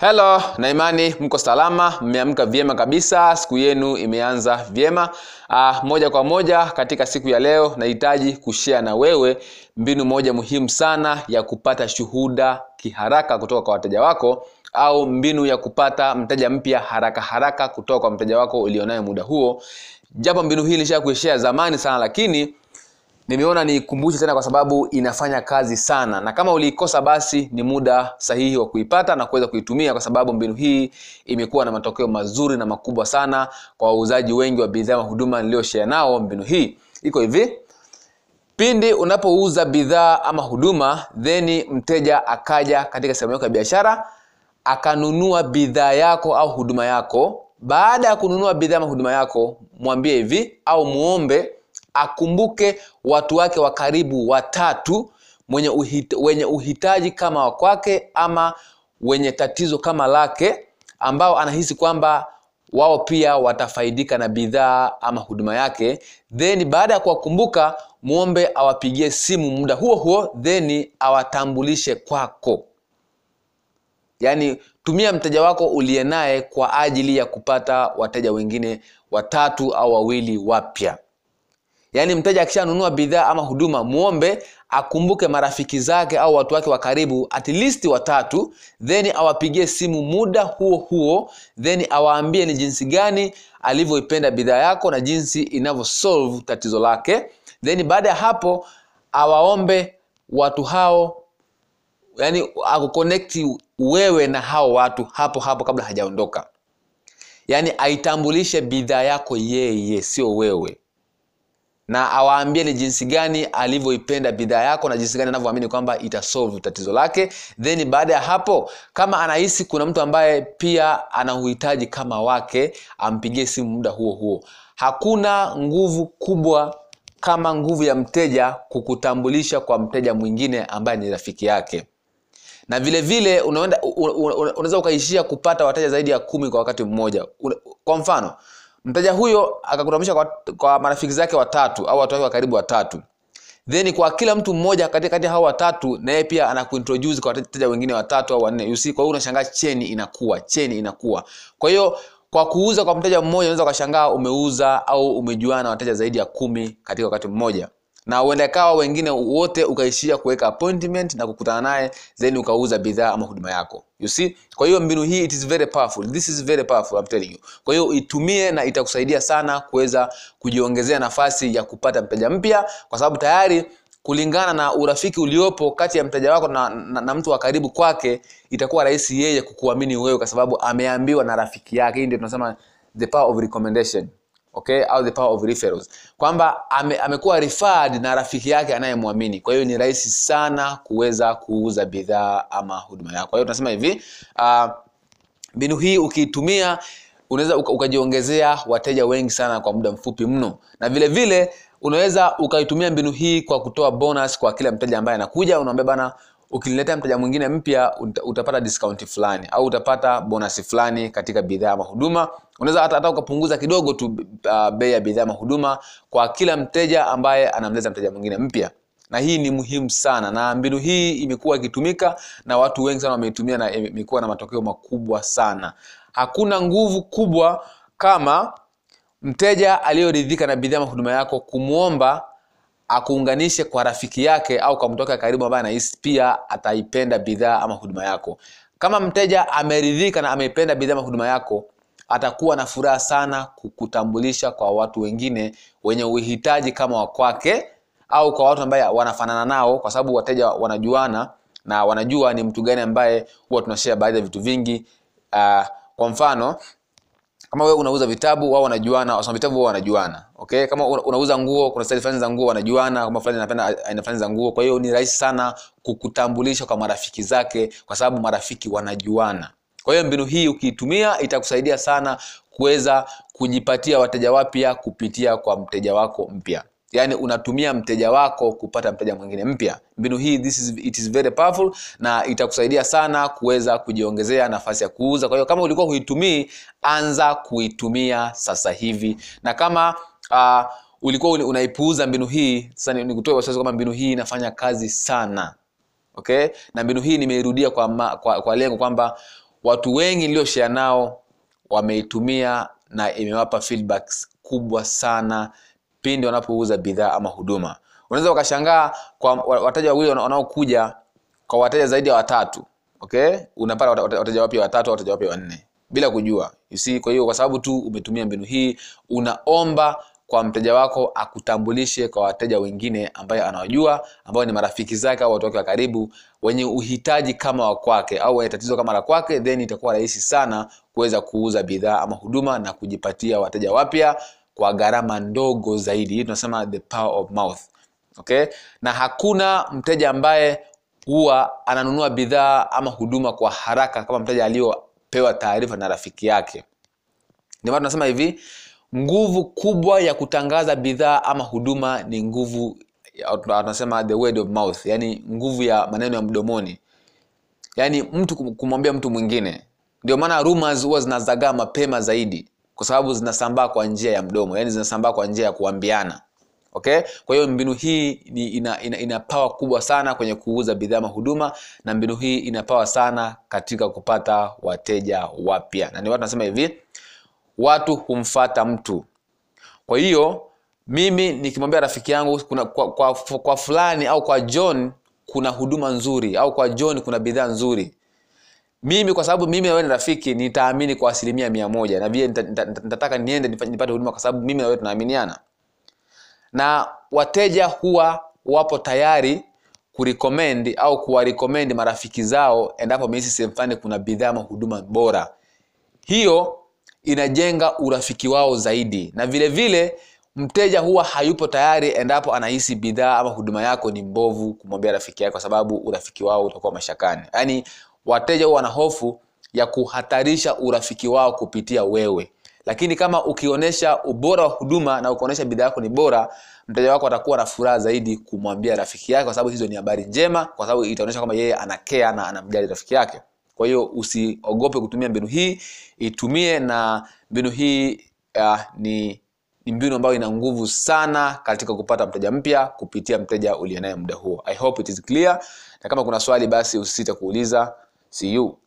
helo na imani mko salama mmeamka vyema kabisa siku yenu imeanza vyema. Uh, moja kwa moja katika siku ya leo nahitaji kushea na wewe mbinu moja muhimu sana ya kupata shuhuda kiharaka kutoka kwa wateja wako au mbinu ya kupata mteja mpya haraka haraka kutoka kwa mteja wako ulionayo muda huo. Japo mbinu hii nilishakuishare zamani sana lakini nimeona niikumbushe tena kwa sababu inafanya kazi sana. Na kama uliikosa basi ni muda sahihi wa kuipata na kuweza kuitumia kwa sababu mbinu hii imekuwa na matokeo mazuri na makubwa sana kwa wauzaji wengi wa bidhaa na huduma niliyoshea nao mbinu hii. Iko hivi. Pindi unapouza bidhaa ama huduma theni mteja akaja katika sehemu yako ya biashara akanunua bidhaa yako au huduma yako. Baada ya kununua bidhaa ama huduma yako mwambie hivi au muombe akumbuke watu wake wa karibu watatu mwenye uhita, wenye uhitaji kama wa kwake ama wenye tatizo kama lake ambao anahisi kwamba wao pia watafaidika na bidhaa ama huduma yake. Then baada ya kuwakumbuka mwombe awapigie simu muda huo huo then awatambulishe kwako. Yaani tumia mteja wako uliye naye kwa ajili ya kupata wateja wengine watatu au wawili wapya yaani mteja akishanunua bidhaa ama huduma muombe akumbuke marafiki zake au watu wake wa karibu at least watatu then awapigie simu muda huo huo then awaambie ni jinsi gani alivyoipenda bidhaa yako na jinsi inavyosolve tatizo lake. Then baada ya hapo awaombe watu hao yani akukonekti wewe na hao watu hapo hapo kabla hajaondoka. Yaani aitambulishe bidhaa yako yeye sio wewe na awaambie ni jinsi gani alivyoipenda bidhaa yako na jinsi gani anavyoamini kwamba itasolve tatizo lake. Then baada ya hapo kama anahisi kuna mtu ambaye pia ana uhitaji kama wake ampigie simu muda huo huo. Hakuna nguvu kubwa kama nguvu ya mteja kukutambulisha kwa mteja mwingine ambaye ni rafiki yake. Na vile vile unaweza ukaishia kupata wateja zaidi ya kumi kwa wakati mmoja. Kwa mfano mteja huyo akakutambulisha kwa, kwa marafiki zake watatu au watu wake wa karibu watatu. Then kwa kila mtu mmoja kati kati hao watatu na yeye pia anakuintroduce kwa wateja wengine watatu au wanne. You see kwa hiyo unashangaa cheni inakuwa cheni inakuwa. Kwa hiyo kwa kuuza kwa mteja mmoja unaweza ukashangaa umeuza au umejuana na wateja zaidi ya kumi katika wakati mmoja na uenda kawa wengine wote ukaishia kuweka appointment na kukutana naye then ukauza bidhaa ama huduma yako. You see? Kwa hiyo mbinu hii it is very powerful. This is very powerful I'm telling you. Kwa hiyo itumie na itakusaidia sana kuweza kujiongezea nafasi ya kupata mteja mpya kwa sababu tayari kulingana na urafiki uliopo kati ya mteja wako na, na, na mtu wa karibu kwake itakuwa rahisi yeye kukuamini wewe kwa sababu ameambiwa na rafiki yake. Hii ndio tunasema the power of recommendation okay au the power of referrals. Kwamba ame, amekuwa referred na rafiki yake anayemwamini. Kwa hiyo ni rahisi sana kuweza kuuza bidhaa ama huduma yako. Kwa hiyo tunasema hivi mbinu uh, hii ukiitumia unaweza ukajiongezea wateja wengi sana kwa muda mfupi mno. Na vile vile unaweza ukaitumia mbinu hii kwa kutoa bonus kwa kila mteja ambaye anakuja. Unaambia bana ukiniletea mteja mwingine mpya utapata discount fulani au utapata bonus fulani katika bidhaa ama huduma. Unaweza hata, hata ukapunguza kidogo tu uh, bei ya bidhaa ama huduma kwa kila mteja ambaye anamleta mteja mwingine mpya. Na hii ni muhimu sana na mbinu hii imekuwa ikitumika na watu wengi sana wameitumia na imekuwa na matokeo makubwa sana. Hakuna nguvu kubwa kama mteja aliyoridhika na bidhaa huduma yako kumwomba akuunganishe kwa rafiki yake au kwa mtu wake karibu ambaye anahisi pia ataipenda bidhaa ama huduma yako. Kama mteja ameridhika na ameipenda bidhaa ama huduma yako atakuwa na furaha sana kukutambulisha kwa watu wengine wenye uhitaji kama wa kwake au kwa watu ambaye wanafanana nao kwa sababu wateja wanajuana na wanajua ni mtu gani ambaye huwa tunashare baadhi ya vitu vingi. Uh, kwa mfano kama wewe unauza vitabu wao wanajuana wasoma vitabu wao wanajuana. Okay? Kama unauza nguo kuna style fulani za nguo wanajuana kama fulani anapenda aina fulani za nguo. Kwa hiyo ni rahisi sana kukutambulisha kwa marafiki zake kwa sababu marafiki wanajuana. Kwa hiyo mbinu hii ukiitumia itakusaidia sana kuweza kujipatia wateja wapya kupitia kwa mteja wako mpya yaani unatumia mteja wako kupata mteja mwingine mpya. Mbinu hii this is, it is very powerful na itakusaidia sana kuweza kujiongezea nafasi ya kuuza. Kwa hiyo kama ulikuwa huitumii anza kuitumia sasa hivi. Na kama uh, ulikuwa unaipuuza mbinu hii sasa nikutoe wasiwasi kwamba mbinu hii inafanya kazi sana. Okay? Na mbinu hii nimeirudia kwa, kwa, kwa lengo kwamba watu wengi nilioshea nao wameitumia na imewapa feedbacks kubwa sana pindi wanapouza bidhaa ama huduma. Unaweza ukashangaa kwa wa- wateja wawili wanaokuja kwa wateja zaidi ya watatu okay? Unapata wate- wate- wateja wapya watatu wateja wapya wanne bila kujua. You see kwa hiyo kwa sababu tu umetumia mbinu hii unaomba kwa mteja wako akutambulishe kwa wateja wengine ambaye anawajua ambao ni marafiki zake au watu wake wa karibu wenye uhitaji kama wa kwake au wenye tatizo kama la kwake then itakuwa rahisi sana kuweza kuuza bidhaa ama huduma na kujipatia wateja wapya kwa gharama ndogo zaidi. Hii tunasema the power of mouth. Okay? Na hakuna mteja ambaye huwa ananunua bidhaa ama huduma kwa haraka kama mteja aliyopewa taarifa na rafiki yake. Ndio maana tunasema hivi nguvu kubwa ya kutangaza bidhaa ama huduma ni nguvu tunasema the word of mouth yani nguvu ya maneno ya mdomoni. Yaani mtu kumwambia mtu mwingine. Ndio maana rumors huwa zinazagaa mapema zaidi kwa sababu zinasambaa kwa njia ya mdomo yani zinasambaa kwa njia ya kuambiana. Okay? Kwa hiyo mbinu hii ni ina, ina, ina pawa kubwa sana kwenye kuuza bidhaa mahuduma na mbinu hii ina pawa sana katika kupata wateja wapya. Na ni watu nasema hivi watu humfata mtu. Kwa hiyo mimi nikimwambia rafiki yangu kuna, kwa, kwa, kwa fulani au kwa john kuna huduma nzuri au kwa john kuna bidhaa nzuri mimi kwa sababu mimi na wewe ni rafiki nitaamini kwa asilimia mia moja. Na vile nita- nita- nita- nitataka niende nipate huduma kwa sababu mimi na wewe tunaaminiana. Na wateja huwa wapo tayari kurecommend au kuwarecommend marafiki zao endapo wamehisi sehemu fulani kuna bidhaa ama huduma bora. Hiyo inajenga urafiki wao zaidi. Na vile vile mteja huwa hayupo tayari endapo anahisi bidhaa ama huduma yako ni mbovu kumwambia rafiki yake kwa sababu urafiki wao utakuwa mashakani. Yaani wateja huwa wana hofu ya kuhatarisha urafiki wao kupitia wewe. Lakini kama ukionyesha ubora wa huduma na ukionyesha bidhaa yako ni bora mteja wako atakuwa na furaha zaidi kumwambia rafiki yake kwa sababu hizo ni habari njema kwa sababu itaonyesha kwamba yeye anakea na anamjali rafiki yake. Kwa hiyo usiogope kutumia mbinu hii itumie na mbinu hii uh, ni ni mbinu ambayo ina nguvu sana katika kupata mteja mpya kupitia mteja ulienaye muda huo. I hope it is clear. Na kama kuna swali basi usisite kuuliza see you